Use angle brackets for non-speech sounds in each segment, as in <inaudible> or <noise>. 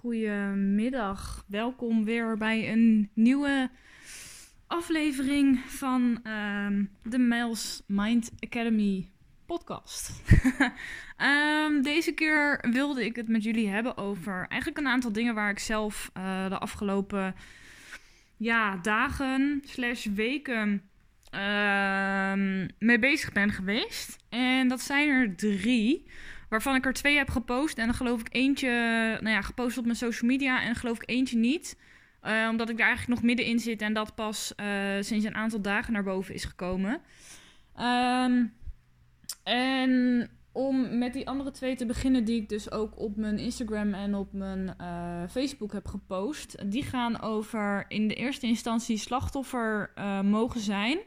goedemiddag. Welkom weer bij een nieuwe aflevering van ehm, de Miles Mind Academy podcast. <laughs> Ehm, deze keer wilde ik het met jullie hebben over eigenlijk een aantal dingen waar ik zelf eh, de afgelopen ja, dagen slash weken ehm, mee bezig ben geweest. En dat zijn er drie. Waarvan ik er twee heb gepost. En dan geloof ik eentje, nou ja, gepost op mijn social media. En geloof ik eentje niet. Uh, omdat ik daar eigenlijk nog middenin zit. En dat pas uh, sinds een aantal dagen naar boven is gekomen. Um, en om met die andere twee te beginnen, die ik dus ook op mijn Instagram en op mijn uh, Facebook heb gepost. Die gaan over in de eerste instantie slachtoffer mogen zijn.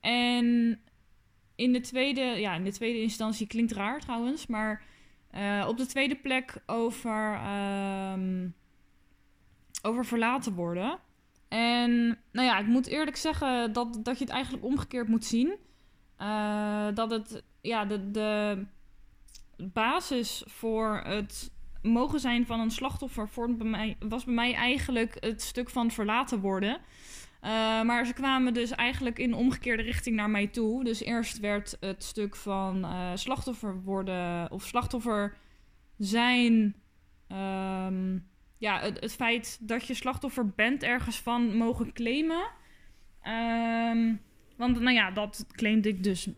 En in de tweede, ja, in de tweede instantie klinkt raar trouwens, maar uh, op de tweede plek over, um, over verlaten worden. En nou ja, ik moet eerlijk zeggen dat, dat je het eigenlijk omgekeerd moet zien. Uh, dat het, ja, de, de basis voor het mogen zijn van een slachtoffer bij mij, was bij mij eigenlijk het stuk van verlaten worden. Uh, maar ze kwamen dus eigenlijk in omgekeerde richting naar mij toe. Dus eerst werd het stuk van uh, slachtoffer worden of slachtoffer zijn. Um, ja, het, het, feit dat je slachtoffer bent ergens van mogen claimen. Um, want nou ja, dat claimde ik dus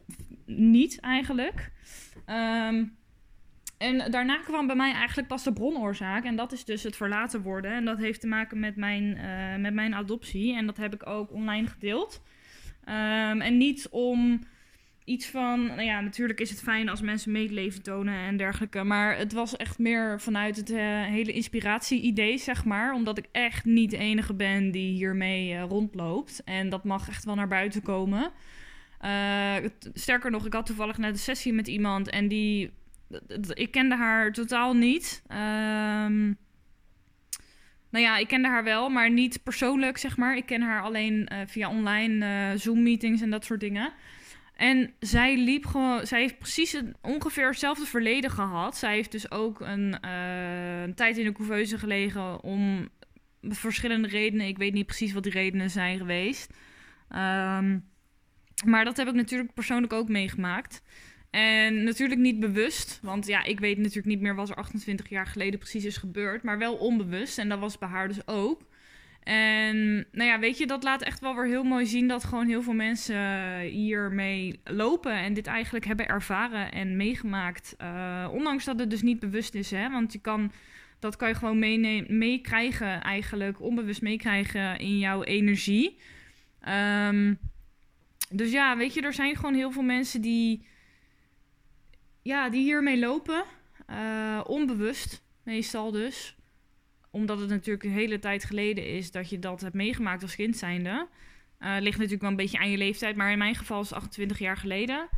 niet eigenlijk. Um, en daarna kwam bij mij eigenlijk pas de bronoorzaak. En dat is dus het verlaten worden. En dat heeft te maken met mijn, uh, met mijn adoptie. En dat heb ik ook online gedeeld. Um, en niet om iets van. Nou ja, natuurlijk is het fijn als mensen medeleven tonen en dergelijke. Maar het was echt meer vanuit het uh, hele inspiratie-idee, zeg maar. Omdat ik echt niet de enige ben die hiermee uh, rondloopt. En dat mag echt wel naar buiten komen. sterker nog, ik had toevallig net een sessie met iemand en die ik kende haar totaal niet. Um, nou ja, ik kende haar wel, maar niet persoonlijk, zeg maar. Ik ken haar alleen uh, via online uh, Zoom-meetings en dat soort dingen. En zij liep gewoon, zij heeft precies ongeveer hetzelfde verleden gehad. Zij heeft dus ook een, uh, een tijd in de couveuse gelegen om verschillende redenen. Ik weet niet precies wat die redenen zijn geweest. Um, maar dat heb ik natuurlijk persoonlijk ook meegemaakt. En natuurlijk niet bewust, want ja, ik weet natuurlijk niet meer wat er 28 jaar geleden precies is gebeurd, maar wel onbewust. En dat was bij haar dus ook. En nou ja, weet je, dat laat echt wel weer heel mooi zien dat gewoon heel veel mensen hiermee lopen en dit eigenlijk hebben ervaren en meegemaakt. Uh, ondanks dat het dus niet bewust is, hè, want je kan, dat kan je gewoon meekrijgen eigenlijk, onbewust meekrijgen in jouw energie. Um, dus ja, weet je, er zijn gewoon heel veel mensen die ja, die hiermee lopen. Uh, onbewust, meestal dus. Omdat het natuurlijk een hele tijd geleden is dat je dat hebt meegemaakt als kind zijnde. Uh, ligt natuurlijk wel een beetje aan je leeftijd, maar in mijn geval is het 28 jaar geleden.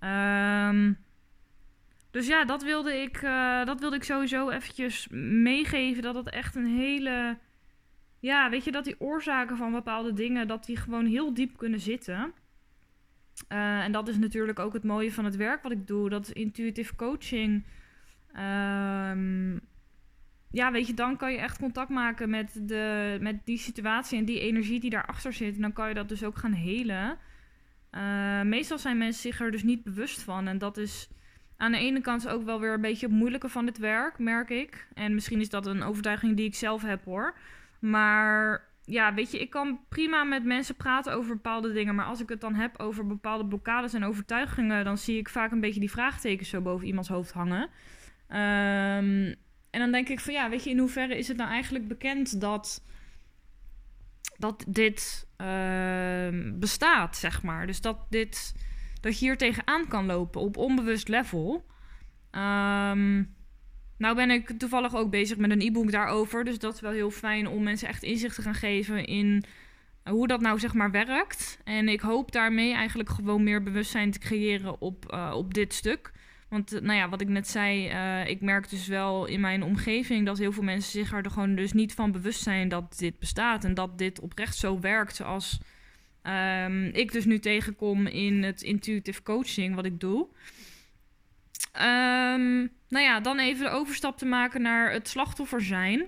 Um, dus ja, dat wilde, ik, uh, dat wilde ik sowieso eventjes meegeven. Dat het echt een hele... Ja, weet je, dat die oorzaken van bepaalde dingen... dat die gewoon heel diep kunnen zitten... Uh, en dat is natuurlijk ook het mooie van het werk wat ik doe. Dat is intuïtief coaching. Um, ja, weet je, dan kan je echt contact maken met, de, met die situatie en die energie die daarachter zit. En dan kan je dat dus ook gaan helen. Uh, meestal zijn mensen zich er dus niet bewust van. En dat is aan de ene kant ook wel weer een beetje het moeilijke van dit werk, merk ik. En misschien is dat een overtuiging die ik zelf heb hoor. Maar ja, weet je, ik kan prima met mensen praten over bepaalde dingen. Maar als ik het dan heb over bepaalde blokkades en overtuigingen, dan zie ik vaak een beetje die vraagtekens zo boven iemands hoofd hangen. Um, en dan denk ik van ja, weet je, in hoeverre is het nou eigenlijk bekend dat, dat dit uh, bestaat, zeg maar. Dus dat, dit, dat je hier tegenaan kan lopen op onbewust level. Um, nou ben ik toevallig ook bezig met een e-book daarover. Dus dat is wel heel fijn om mensen echt inzicht te gaan geven in hoe dat nou zeg maar werkt. En ik hoop daarmee eigenlijk gewoon meer bewustzijn te creëren op, uh, op dit stuk. Want uh, nou ja, wat ik net zei, uh, ik merk dus wel in mijn omgeving dat heel veel mensen zich er gewoon dus niet van bewust zijn dat dit bestaat. En dat dit oprecht zo werkt zoals um, ik dus nu tegenkom in het intuitive coaching wat ik doe. Ehm, nou ja, dan even de overstap te maken naar het slachtoffer zijn.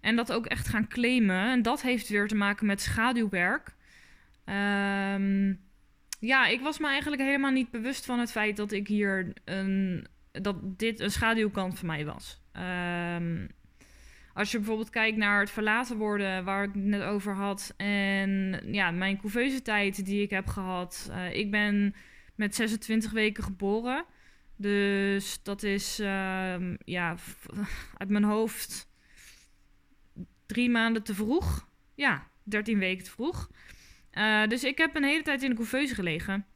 En dat ook echt gaan claimen. En dat heeft weer te maken met schaduwwerk. Ehm, ja, ik was me eigenlijk helemaal niet bewust van het feit dat ik hier een. dat dit een schaduwkant van mij was. Um, als je bijvoorbeeld kijkt naar het verlaten worden, waar ik het net over had, en ja, mijn couveuse tijd die ik heb gehad. Uh, ik ben met 26 weken geboren. Dus dat is uh, ja, <laughs> uit mijn hoofd drie maanden te vroeg. Ja, 13 weken te vroeg. Uh, dus ik heb een hele tijd in de couveuse gelegen.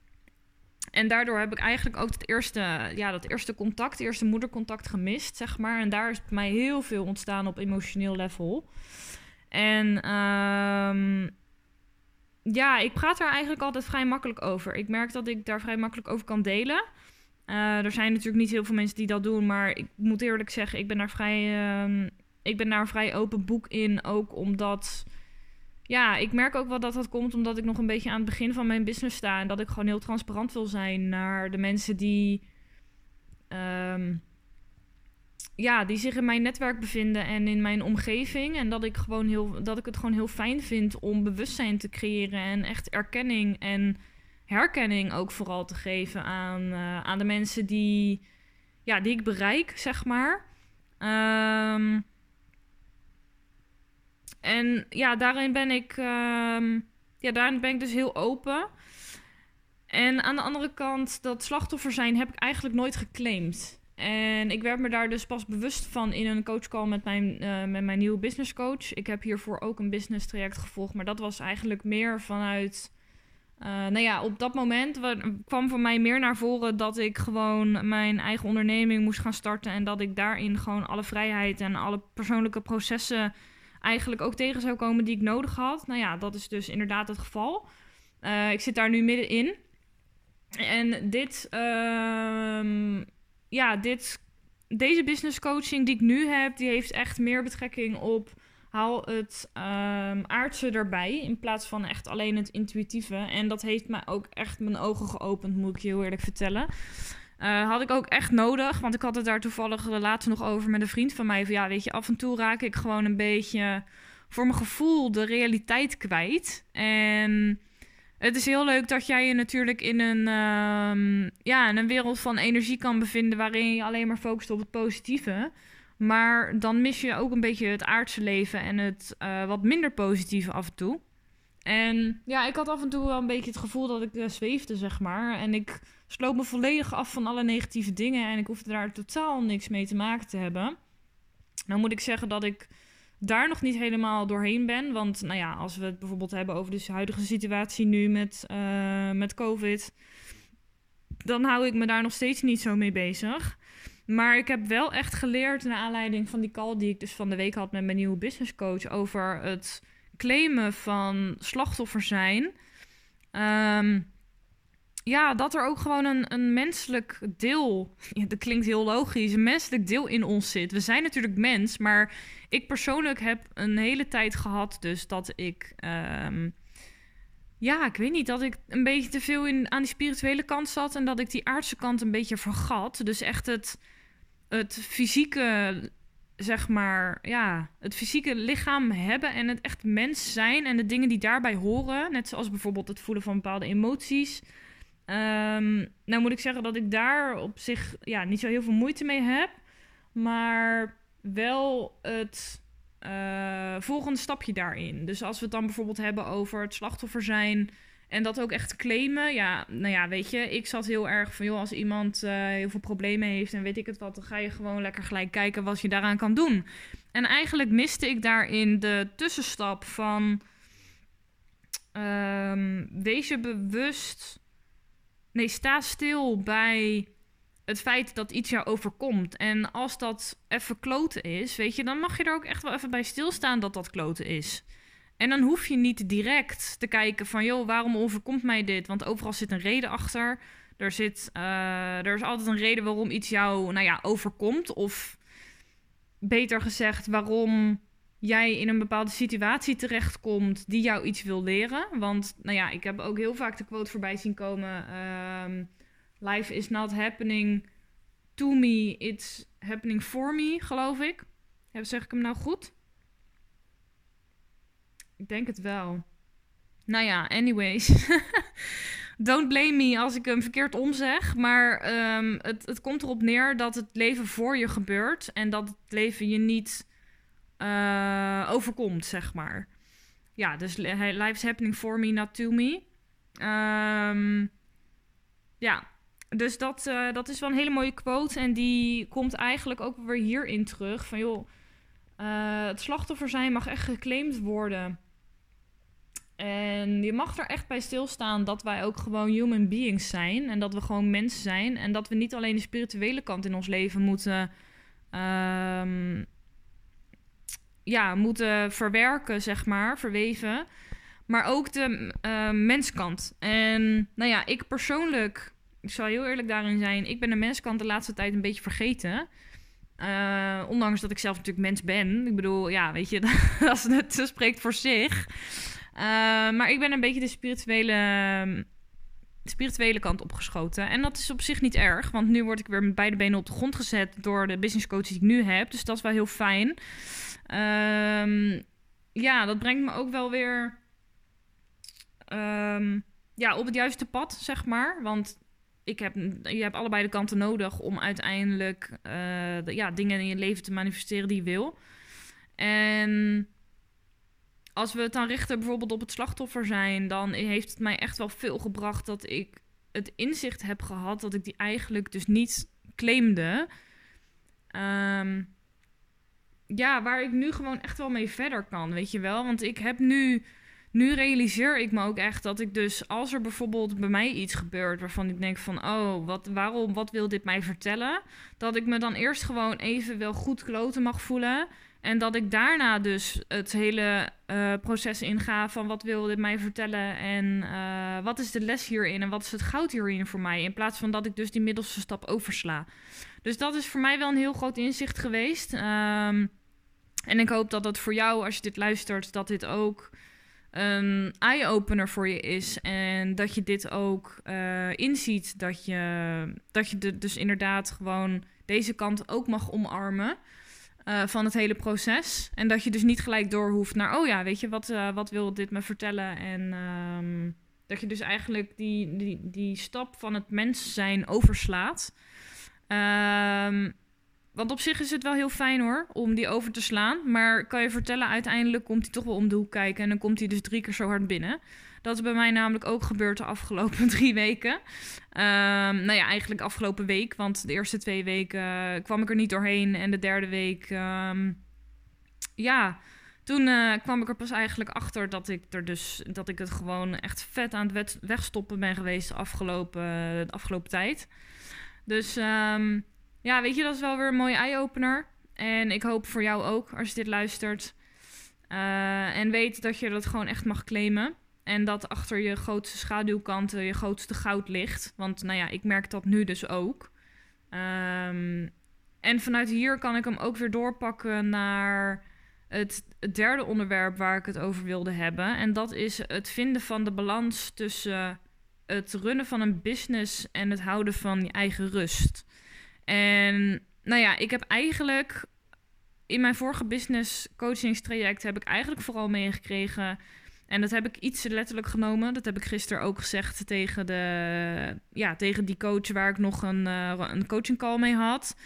En daardoor heb ik eigenlijk ook het eerste, ja, dat eerste contact, eerste moedercontact gemist, zeg maar. En daar is mij heel veel ontstaan op emotioneel level. En um, ja, ik praat daar eigenlijk altijd vrij makkelijk over. Ik merk dat ik daar vrij makkelijk over kan delen. Uh, er zijn natuurlijk niet heel veel mensen die dat doen, maar ik moet eerlijk zeggen, ik ben daar vrij, uh, ik ben daar vrij open boek in. Ook omdat ja, ik merk ook wel dat dat komt omdat ik nog een beetje aan het begin van mijn business sta. En dat ik gewoon heel transparant wil zijn naar de mensen die. Um, ja, die zich in mijn netwerk bevinden en in mijn omgeving. En dat ik, gewoon heel, dat ik het gewoon heel fijn vind om bewustzijn te creëren. En echt erkenning en herkenning ook vooral te geven aan, uh, aan de mensen die, ja, die ik bereik, zeg maar. Um, en ja, daarin ben ik, uh, ja, daarin ben ik dus heel open. En aan de andere kant, dat slachtoffer zijn heb ik eigenlijk nooit geclaimd. En ik werd me daar dus pas bewust van in een coachcall met mijn, uh, met mijn nieuwe business coach. Ik heb hiervoor ook een business traject gevolgd, maar dat was eigenlijk meer vanuit. Uh, nou ja, op dat moment kwam voor mij meer naar voren dat ik gewoon mijn eigen onderneming moest gaan starten. En dat ik daarin gewoon alle vrijheid en alle persoonlijke processen eigenlijk ook tegen zou komen die ik nodig had. Nou ja, dat is dus inderdaad het geval. Uh, ik zit daar nu middenin. En dit, uh, ja, dit, deze business coaching die ik nu heb, die heeft echt meer betrekking op haal het um, aardse erbij in plaats van echt alleen het intuïtieve. En dat heeft mij ook echt mijn ogen geopend, moet ik je heel eerlijk vertellen. Uh, had ik ook echt nodig, want ik had het daar toevallig later nog over met een vriend van mij. Van ja, weet je, af en toe raak ik gewoon een beetje voor mijn gevoel de realiteit kwijt. En het is heel leuk dat jij je natuurlijk in een, um, ja, in een wereld van energie kan bevinden waarin je alleen maar focust op het positieve. Maar dan mis je ook een beetje het aardse leven en het uh, wat minder positieve af en toe. En ja, ik had af en toe wel een beetje het gevoel dat ik uh, zweefde, zeg maar. En ik sloot me volledig af van alle negatieve dingen en ik hoefde daar totaal niks mee te maken te hebben. Nou moet ik zeggen dat ik daar nog niet helemaal doorheen ben. Want nou ja, als we het bijvoorbeeld hebben over de huidige situatie nu met, uh, met COVID, dan hou ik me daar nog steeds niet zo mee bezig. Maar ik heb wel echt geleerd, naar aanleiding van die call die ik dus van de week had met mijn nieuwe business coach, over het claimen van slachtoffer zijn. Um, ja, dat er ook gewoon een, een menselijk deel, <laughs> ja, dat klinkt heel logisch, een menselijk deel in ons zit. We zijn natuurlijk mens, maar ik persoonlijk heb een hele tijd gehad dus dat ik, um, ja, ik weet niet, dat ik een beetje te veel in, aan die spirituele kant zat en dat ik die aardse kant een beetje vergat. Dus echt het, het fysieke, zeg maar, ja, het fysieke lichaam hebben en het echt mens zijn en de dingen die daarbij horen, net zoals bijvoorbeeld het voelen van bepaalde emoties. Um, nou moet ik zeggen dat ik daar op zich ja, niet zo heel veel moeite mee heb. Maar wel het uh, volgende stapje daarin. Dus als we het dan bijvoorbeeld hebben over het slachtoffer zijn en dat ook echt claimen. Ja, nou ja, weet je, ik zat heel erg van, joh, als iemand uh, heel veel problemen heeft en weet ik het wat, dan ga je gewoon lekker gelijk kijken wat je daaraan kan doen. En eigenlijk miste ik daarin de tussenstap van, um, wees je bewust Nee, sta stil bij het feit dat iets jou overkomt. En als dat even kloten is, weet je, dan mag je er ook echt wel even bij stilstaan dat dat kloten is. En dan hoef je niet direct te kijken van, joh, waarom overkomt mij dit? Want overal zit een reden achter. Er, zit, uh, er is altijd een reden waarom iets jou, nou ja, overkomt. Of beter gezegd, waarom jij in een bepaalde situatie terechtkomt die jou iets wil leren. Want nou ja, ik heb ook heel vaak de quote voorbij zien komen: um, Life is not happening to me, it's happening for me, geloof ik. Zeg ik hem nou goed? Ik denk het wel. Nou ja, anyways. <laughs> Don't blame me als ik hem verkeerd omzeg. Maar ehm, het, het komt erop neer dat het leven voor je gebeurt. En dat het leven je niet uh, overkomt, zeg maar. Ja, dus life's happening for me, not to me. Um, ja, dus dat, uh, dat is wel een hele mooie quote. En die komt eigenlijk ook weer hierin terug. Van joh, uh, het slachtoffer zijn mag echt geclaimd worden. En je mag er echt bij stilstaan dat wij ook gewoon human beings zijn. En dat we gewoon mensen zijn. En dat we niet alleen de spirituele kant in ons leven moeten. Um, ja, moeten verwerken, zeg maar, verweven. Maar ook de uh, menskant. En nou ja, ik persoonlijk, ik zal heel eerlijk daarin zijn, ik ben de menskant de laatste tijd een beetje vergeten. Uh, ondanks dat ik zelf natuurlijk mens ben. Ik bedoel, ja, weet je, <laughs> dat, dat spreekt voor zich. Uh, maar ik ben een beetje de spirituele, spirituele kant opgeschoten. En dat is op zich niet erg, want nu word ik weer met beide benen op de grond gezet door de business coach die ik nu heb. Dus dat is wel heel fijn. Um, ja, dat brengt me ook wel weer um, ja, op het juiste pad, zeg maar. Want ik heb, je hebt allebei de kanten nodig om uiteindelijk de, ja, dingen in je leven te manifesteren die je wil. En als we het dan richten bijvoorbeeld op het slachtoffer zijn, dan heeft het mij echt wel veel gebracht dat ik het inzicht heb gehad dat ik die eigenlijk dus niet claimde. Um, ja, waar ik nu gewoon echt wel mee verder kan, weet je wel. Want ik heb nu, nu realiseer ik me ook echt dat ik dus, als er bijvoorbeeld bij mij iets gebeurt waarvan ik denk van, oh, wat, waarom, wat wil dit mij vertellen? Dat ik me dan eerst gewoon even wel goed kloten mag voelen. En dat ik daarna dus het hele uh, proces inga van wat wil dit mij vertellen en uh, wat is de les hierin en wat is het goud hierin voor mij. In plaats van dat ik dus die middelste stap oversla. Dus dat is voor mij wel een heel groot inzicht geweest. Um, en ik hoop dat dat voor jou, als je dit luistert, dat dit ook een eye-opener voor je is. En dat je dit ook uh, inziet. Dat je, dat je de, dus inderdaad gewoon deze kant ook mag omarmen. Uh, van het hele proces. En dat je dus niet gelijk door hoeft naar, oh ja, weet je, wat, uh, wat wil dit me vertellen? En um, dat je dus eigenlijk die, die, die stap van het mens zijn overslaat. Um, want op zich is het wel heel fijn hoor, om die over te slaan. Maar kan je vertellen, uiteindelijk komt hij toch wel om de hoek kijken. En dan komt hij dus drie keer zo hard binnen. Dat is bij mij namelijk ook gebeurd de afgelopen <laughs> drie weken. Um, nou ja, eigenlijk afgelopen week. Want de eerste twee weken kwam ik er niet doorheen. En de derde week, um, ja, toen uh, kwam ik er pas eigenlijk achter dat ik, er dus, dat ik het gewoon echt vet aan het wegstoppen ben geweest de afgelopen, de afgelopen tijd. Dus um, ja, weet je, dat is wel weer een mooie eye-opener. En ik hoop voor jou ook, als je dit luistert. Uh, en weet dat je dat gewoon echt mag claimen. En dat achter je grootste schaduwkanten je grootste goud ligt. Want nou ja, ik merk dat nu dus ook. Um, en vanuit hier kan ik hem ook weer doorpakken naar het, derde onderwerp waar ik het over wilde hebben. En dat is het vinden van de balans tussen het runnen van een business en het houden van je eigen rust. En nou ja, ik heb eigenlijk in mijn vorige business coachingstraject heb ik eigenlijk vooral meegekregen. En dat heb ik iets letterlijk genomen. Dat heb ik gisteren ook gezegd tegen, de, ja, tegen die coach waar ik nog een, uh, een coaching call mee had.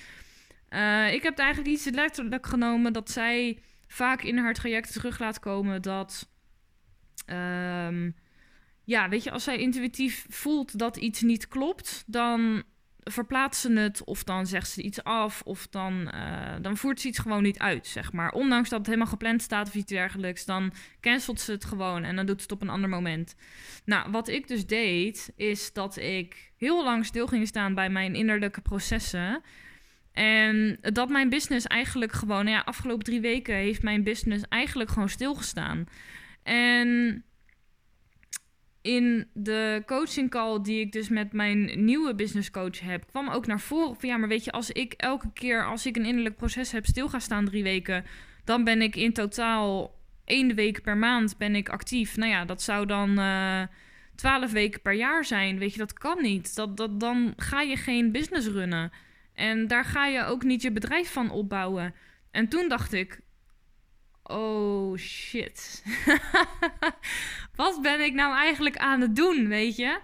Uh, ik heb het eigenlijk iets letterlijk genomen dat zij vaak in haar traject terug laat komen dat. Um, ja, weet je, als zij intuïtief voelt dat iets niet klopt, dan verplaatst ze het of dan zegt ze iets af of dan, uh, dan voert ze iets gewoon niet uit, zeg maar. Ondanks dat het helemaal gepland staat of iets dergelijks, dan cancelt ze het gewoon en dan doet ze het op een ander moment. Nou, wat ik dus deed, is dat ik heel lang stil ging staan bij mijn innerlijke processen. En dat mijn business eigenlijk gewoon, nou ja, afgelopen drie weken heeft mijn business eigenlijk gewoon stilgestaan. En in de coaching call die ik dus met mijn nieuwe business coach heb, kwam ook naar voren van ja, maar weet je, als ik elke keer als ik een innerlijk proces heb stil gaan staan drie weken, dan ben ik in totaal één week per maand ben ik actief. Nou ja, dat zou dan uh, twaalf weken per jaar zijn. Weet je, dat kan niet. Dat, dat, dan ga je geen business runnen. En daar ga je ook niet je bedrijf van opbouwen. En toen dacht ik: oh shit. <laughs> Wat ben ik nou eigenlijk aan het doen, weet je?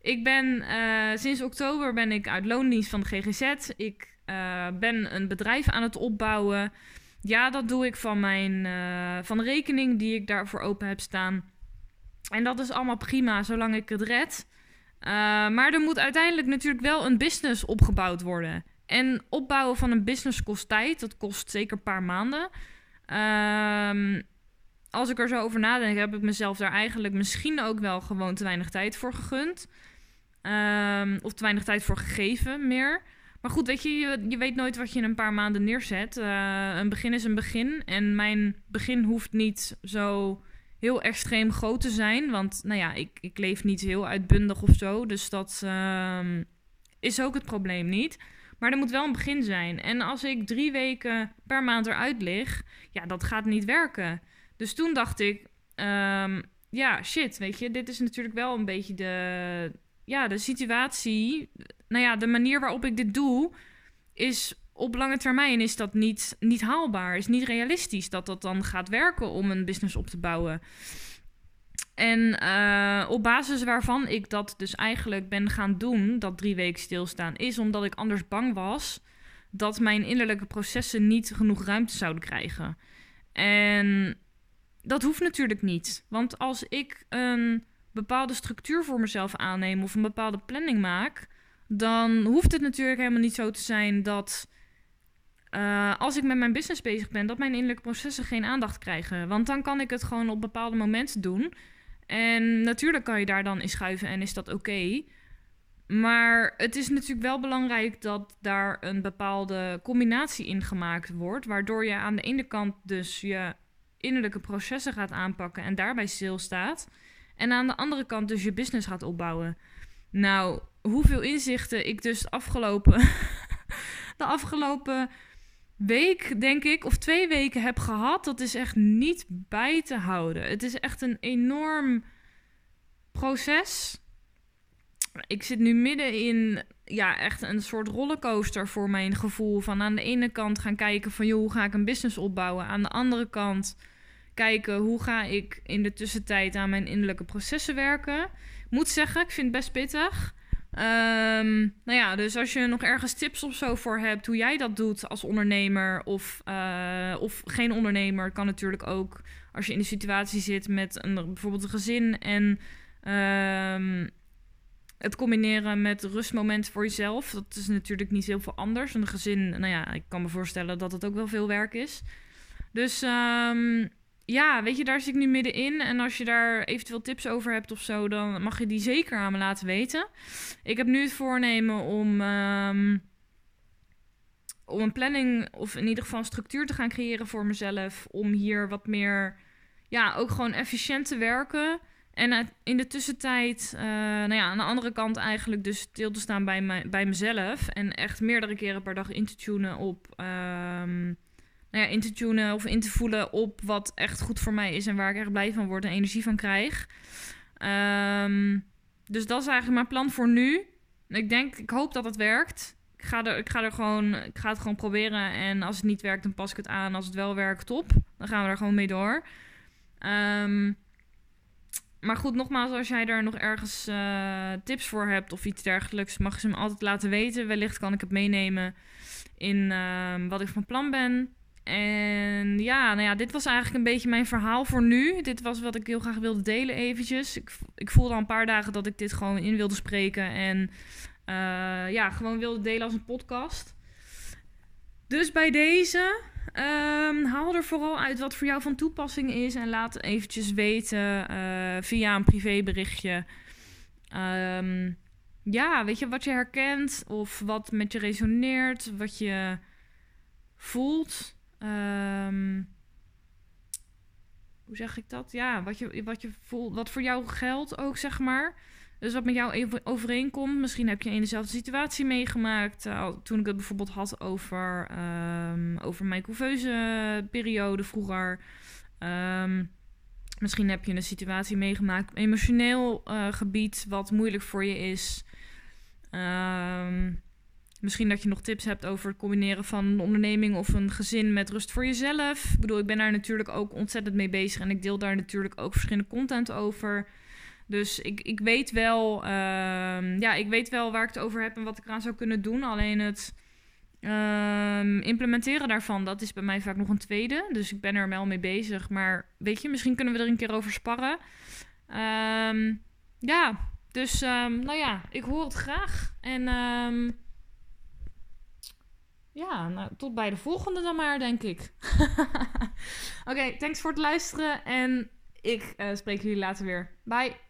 Ik ben uh, sinds oktober ben ik uit loondienst van de GGZ. Ik uh, ben een bedrijf aan het opbouwen. Ja, dat doe ik van mijn uh, van rekening die ik daarvoor open heb staan. En dat is allemaal prima, zolang ik het red. maar er moet uiteindelijk natuurlijk wel een business opgebouwd worden. En opbouwen van een business kost tijd. Dat kost zeker een paar maanden. Um, als ik er zo over nadenk, heb ik mezelf daar eigenlijk misschien ook wel gewoon te weinig tijd voor gegund. Um, of te weinig tijd voor gegeven, meer. Maar goed, weet je, je, weet nooit wat je in een paar maanden neerzet. Uh, een begin is een begin. En mijn begin hoeft niet zo heel extreem groot te zijn. Want, nou ja, ik, ik leef niet heel uitbundig of zo. Dus dat um, is ook het probleem niet. Maar er moet wel een begin zijn. En als ik drie weken per maand eruit lig, ja, dat gaat niet werken. Dus toen dacht ik, um, ja, shit, weet je, dit is natuurlijk wel een beetje de, ja, de situatie. Nou ja, de manier waarop ik dit doe, is op lange termijn is dat niet, niet haalbaar, is niet realistisch dat dat dan gaat werken om een business op te bouwen. En uh, op basis waarvan ik dat dus eigenlijk ben gaan doen, dat drie weken stilstaan, is omdat ik anders bang was dat mijn innerlijke processen niet genoeg ruimte zouden krijgen. En dat hoeft natuurlijk niet. Want als ik een bepaalde structuur voor mezelf aanneem of een bepaalde planning maak, dan hoeft het natuurlijk helemaal niet zo te zijn dat uh, als ik met mijn business bezig ben, dat mijn innerlijke processen geen aandacht krijgen. Want dan kan ik het gewoon op bepaalde momenten doen. En natuurlijk kan je daar dan in schuiven en is dat oké. Maar het is natuurlijk wel belangrijk dat daar een bepaalde combinatie in gemaakt wordt. Waardoor je aan de ene kant dus je innerlijke processen gaat aanpakken en daarbij stilstaat. En aan de andere kant dus je business gaat opbouwen. Nou, hoeveel inzichten ik dus afgelopen, de afgelopen <laughs> week, denk ik, of twee weken heb gehad, dat is echt niet bij te houden. Het is echt een enorm proces. Ik zit nu midden in, ja, echt een soort rollercoaster voor mijn gevoel. Van aan de ene kant gaan kijken van, joh, hoe ga ik een business opbouwen? Aan de andere kant kijken hoe ga ik in de tussentijd aan mijn innerlijke processen werken. Moet zeggen, ik vind het best pittig. Um, nou ja, dus als je nog ergens tips of zo voor hebt hoe jij dat doet als ondernemer of, uh, of geen ondernemer, kan natuurlijk ook als je in de situatie zit met een, bijvoorbeeld een gezin en um, het combineren met rustmomenten voor jezelf. Dat is natuurlijk niet heel veel anders. Een gezin, nou ja, ik kan me voorstellen dat het ook wel veel werk is. Dus um, ja, weet je, daar zit ik nu middenin. En als je daar eventueel tips over hebt of zo, dan mag je die zeker aan me laten weten. Ik heb nu het voornemen om, um, om een planning, of in ieder geval een structuur te gaan creëren voor mezelf. Om hier wat meer, ja, ook gewoon efficiënt te werken. En in de tussentijd, uh, nou ja, aan de andere kant eigenlijk dus stil te staan bij, bij mezelf. En echt meerdere keren per dag in te tunen op... Um, nou ja, in te tunen of in te voelen op wat echt goed voor mij is en waar ik echt blij van word en energie van krijg. Um, dus dat is eigenlijk mijn plan voor nu. Ik denk, ik hoop dat het werkt. Ik ga, er, ik, ga er gewoon, ik ga het gewoon proberen. En als het niet werkt, dan pas ik het aan. Als het wel werkt, top. Dan gaan we er gewoon mee door. Um, maar goed, nogmaals, als jij daar nog ergens uh, tips voor hebt of iets dergelijks, mag je ze me altijd laten weten. Wellicht kan ik het meenemen in uh, wat ik van plan ben. En ja, nou ja, dit was eigenlijk een beetje mijn verhaal voor nu. Dit was wat ik heel graag wilde delen eventjes. Ik, ik voelde al een paar dagen dat ik dit gewoon in wilde spreken. En uh, ja, gewoon wilde delen als een podcast. Dus bij deze, um, haal er vooral uit wat voor jou van toepassing is. En laat eventjes weten uh, via een privéberichtje. Um, ja, weet je, wat je herkent of wat met je resoneert, wat je voelt. Um, hoe zeg ik dat? Ja, wat je, wat je voelt, wat voor jou geldt ook, zeg maar. Dus wat met jou overeenkomt. Misschien heb je in dezelfde situatie meegemaakt. Uh, toen ik het bijvoorbeeld had over, um, over mijn couveuse periode vroeger. Um, misschien heb je een situatie meegemaakt, emotioneel uh, gebied, wat moeilijk voor je is. Um, misschien dat je nog tips hebt over het combineren van een onderneming of een gezin met rust voor jezelf. Ik bedoel, ik ben daar natuurlijk ook ontzettend mee bezig en ik deel daar natuurlijk ook verschillende content over. Dus ik, ik weet wel, ehm, ja, ik weet wel waar ik het over heb en wat ik eraan zou kunnen doen. Alleen het ehm, implementeren daarvan, dat is bij mij vaak nog een tweede. Dus ik ben er wel mee bezig. Maar weet je, misschien kunnen we er een keer over sparren. Ehm, ja, dus nou ja, ik hoor het graag. En ja, nou, tot bij de volgende dan maar, denk ik. <laughs> Oké, thanks voor het luisteren en ik uh, spreek jullie later weer. Bye!